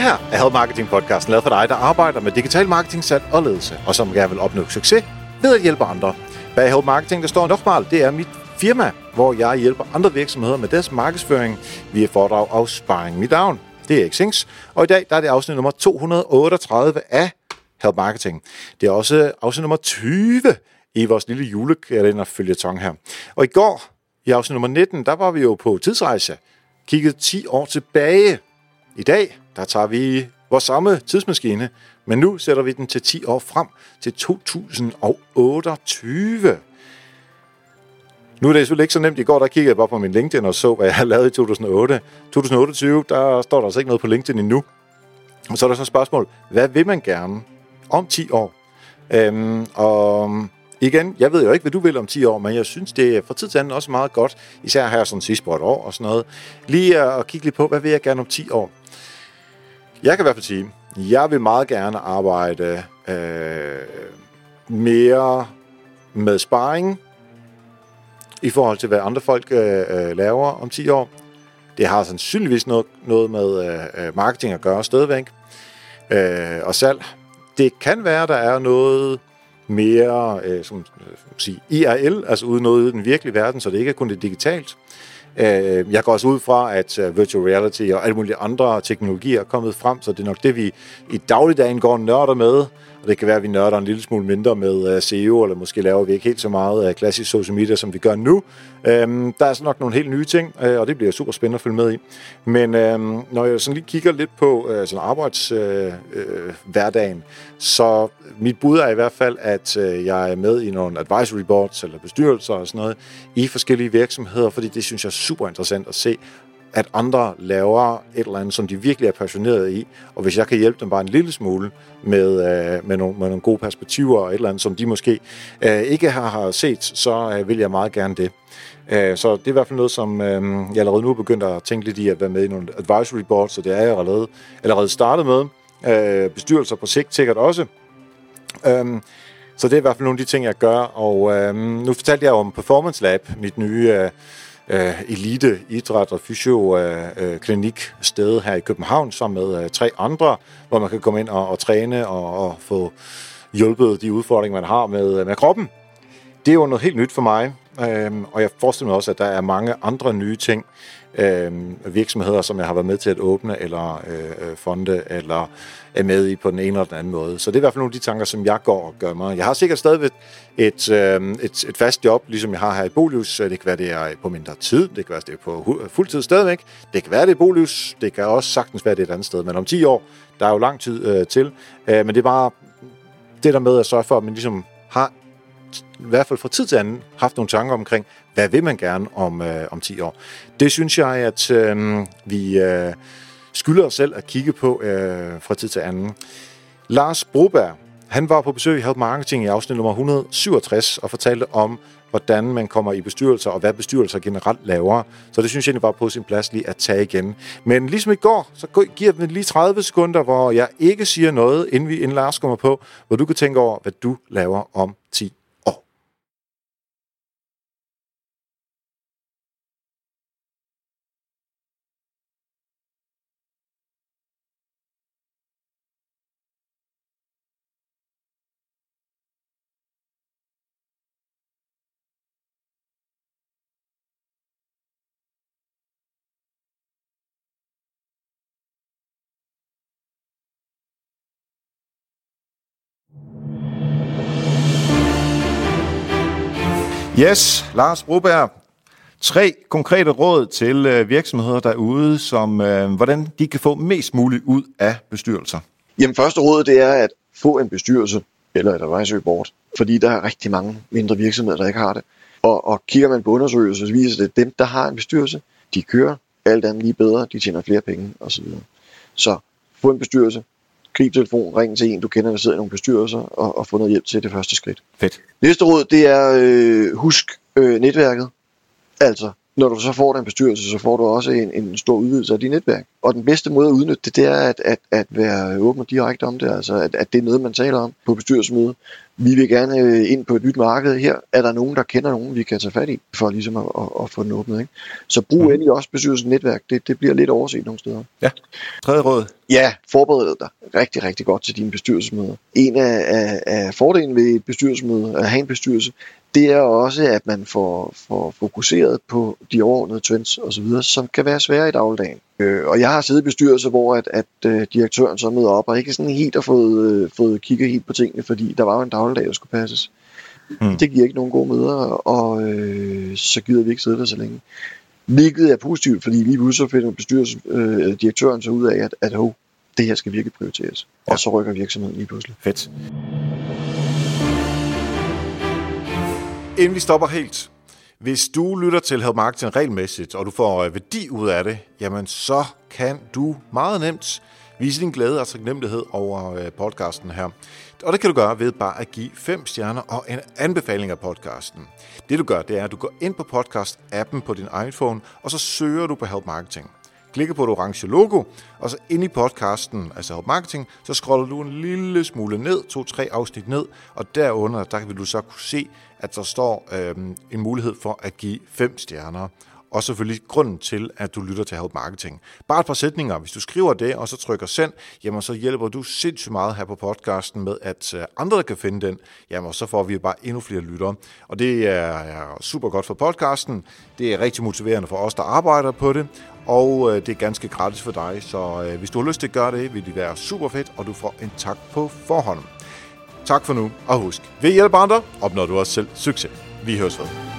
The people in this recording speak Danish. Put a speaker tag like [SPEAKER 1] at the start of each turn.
[SPEAKER 1] Det her er Help Marketing podcasten, lavet for dig, der arbejder med digital marketing, salg og ledelse, og som gerne vil opnå succes ved at hjælpe andre. Bag Help Marketing, der står Nokmal, det er mit firma, hvor jeg hjælper andre virksomheder med deres markedsføring via foredrag og sparring Mit down. Det er Xings, og i dag der er det afsnit nummer 238 af Help Marketing. Det er også afsnit nummer 20 i vores lille julekalender følgetong her. Og i går, i afsnit nummer 19, der var vi jo på tidsrejse, kiggede 10 år tilbage. I dag, der tager vi vores samme tidsmaskine, men nu sætter vi den til 10 år frem til 2028. Nu er det selvfølgelig ikke så nemt. I går der kiggede jeg bare på min LinkedIn og så, hvad jeg har lavet i 2008. 2028, der står der altså ikke noget på LinkedIn endnu. Og så er der så et spørgsmål. Hvad vil man gerne om 10 år? Øhm, og igen, jeg ved jo ikke, hvad du vil om 10 år, men jeg synes, det er fra tid til anden også meget godt, især her sådan sidst på et år og sådan noget, lige at kigge lidt på, hvad vil jeg gerne om 10 år? Jeg kan i hvert fald sige, jeg vil meget gerne arbejde øh, mere med sparring, i forhold til, hvad andre folk øh, øh laver om 10 år. Det har sandsynligvis noget, noget med øh, øh, marketing at gøre stadigvæk. Øh, og salg. Det kan være, der er noget mere øh, som, øh, sige, IRL, altså ude noget i den virkelige verden, så det ikke er kun det digitalt. Øh, Øh, jeg går også ud fra, at øh, virtual reality og alle mulige andre teknologier er kommet frem, så det er nok det, vi i dagligdagen går nørder med. Og det kan være, at vi nørder en lille smule mindre med øh, uh, SEO, eller måske laver vi ikke helt så meget uh, klassisk social media, som vi gør nu. Øhm, der er så nok nogle helt nye ting, uh, og det bliver super spændende at følge med i. Men øhm, når jeg sådan lige kigger lidt på uh, sådan arbejdshverdagen, uh, så mit bud er i hvert fald, at uh, jeg er med i nogle advisory boards eller bestyrelser og sådan noget i forskellige virksomheder, fordi det synes jeg er super interessant at se, at andre laver et eller andet, som de virkelig er passionerede i, og hvis jeg kan hjælpe dem bare en lille smule med, øh, med, nogle, med nogle gode perspektiver og et eller andet, som de måske øh, ikke har, har set, så øh, vil jeg meget gerne det. Øh, så det er i hvert fald noget, som øh, jeg allerede nu er begyndt at tænke lidt i at være med i nogle advisory boards, så det er jeg allerede, allerede startet med. Øh, bestyrelser på sigt sikkert også. Øh, så det er i hvert fald nogle af de ting, jeg gør, og øh, nu fortalte jeg om Performance Lab, mit nye... Øh, øh, elite idræt og fysioklinik øh, øh sted her i København sammen med øh, tre andre, hvor man kan komme ind og, og træne og, og få hjulpet de udfordringer, man har med, øh, med kroppen. Det er jo noget helt nyt for mig, Øhm, og jeg forestiller mig også, at der er mange andre nye ting, øhm, virksomheder, som jeg har været med til at åbne, eller øh, øh, fonde, eller er med i på den ene eller den anden måde. Så det er i hvert fald nogle af de tanker, som jeg går og gør mig. Jeg har sikkert stadigvæk et, øh, et, et fast job, ligesom jeg har her i Bolius. Det kan være, det er på mindre tid. Det kan være, det er på fuldtid stadigvæk. Det kan være, det er Bolius. Det kan også sagtens være, det er et andet sted. Men om 10 år, der er jo lang tid øh, til. Øh, men det er bare det der med at sørge for, at man ligesom har i hvert fald fra tid til anden haft nogle tanker omkring, hvad vil man gerne om, øh, om 10 år. Det synes jeg, at øh, vi øh, skylder os selv at kigge på øh, fra tid til anden. Lars Broberg, han var på besøg i Help Marketing i afsnit nummer 167 og fortalte om, hvordan man kommer i bestyrelser, og hvad bestyrelser generelt laver. Så det synes jeg egentlig var på sin plads lige at tage igen. Men ligesom i går, så giver vi lige 30 sekunder, hvor jeg ikke siger noget, inden vi inden Lars kommer på, hvor du kan tænke over, hvad du laver om Yes, Lars Broberg. Tre konkrete råd til øh, virksomheder derude, som øh, hvordan de kan få mest muligt ud af bestyrelser.
[SPEAKER 2] Jamen, første råd det er at få en bestyrelse eller et advisory board, fordi der er rigtig mange mindre virksomheder, der ikke har det. Og, og kigger man på undersøgelser, så viser det, at dem, der har en bestyrelse, de kører alt andet lige bedre, de tjener flere penge osv. Så få en bestyrelse, grib telefon, ring til en, du kender, der sidder i nogle bestyrelser, og, og få noget hjælp til det første skridt.
[SPEAKER 1] Fedt.
[SPEAKER 2] Næste råd, det er øh, husk øh, netværket. Altså, når du så får den bestyrelse, så får du også en, en stor udvidelse af dit netværk. Og den bedste måde at udnytte det, det er at, at, at være åben og direkte om det. Altså, at, at det er noget, man taler om på bestyrelsesmøde. Vi vil gerne øh, ind på et nyt marked her. Er der nogen, der kender nogen, vi kan tage fat i, for ligesom at, at, at få den åbnet? Ikke? Så brug mm. endelig også bestyrelsens netværk. Det, det bliver lidt overset nogle steder.
[SPEAKER 1] Ja. Tredje råd.
[SPEAKER 2] Ja, forbered dig rigtig, rigtig godt til dine bestyrelsesmøder. En af, af, af fordelen ved et bestyrelsesmøde, at have en bestyrelse, det er også, at man får, får fokuseret på de overordnede trends osv., som kan være svære i dagligdagen. Øh, og jeg har siddet i bestyrelser, hvor at, at uh, direktøren så møder op, og ikke sådan helt har fået, uh, fået kigget helt på tingene, fordi der var jo en dagligdag, der skulle passes. Mm. Det giver ikke nogen gode møder, og øh, så gider vi ikke sidde der så længe. Hvilket er positivt, fordi lige pludselig så finder bestyrelsen, øh, direktøren så ud af, at, at oh, det her skal virkelig prioriteres. Ja. Og så rykker virksomheden lige pludselig.
[SPEAKER 1] Fedt. Inden vi stopper helt, hvis du lytter til Help Marketing regelmæssigt, og du får øh, værdi ud af det, jamen så kan du meget nemt vise din glæde og taknemmelighed over øh, podcasten her. Og det kan du gøre ved bare at give fem stjerner og en anbefaling af podcasten. Det du gør, det er, at du går ind på podcast-appen på din iPhone, og så søger du på Help Marketing klikke på det orange logo, og så ind i podcasten, altså op Marketing, så scroller du en lille smule ned, to-tre afsnit ned, og derunder, der vil du så kunne se, at der står øh, en mulighed for at give fem stjerner og selvfølgelig grunden til, at du lytter til Help Marketing. Bare et par sætninger. Hvis du skriver det, og så trykker send, jamen så hjælper du sindssygt meget her på podcasten med, at øh, andre kan finde den. Jamen så får vi bare endnu flere lyttere. Og det er super godt for podcasten. Det er rigtig motiverende for os, der arbejder på det. Og øh, det er ganske gratis for dig, så øh, hvis du har lyst til at gøre det, vil det være super fedt, og du får en tak på forhånd. Tak for nu, og husk, ved hjælp andre opnår du også selv succes. Vi høres ved.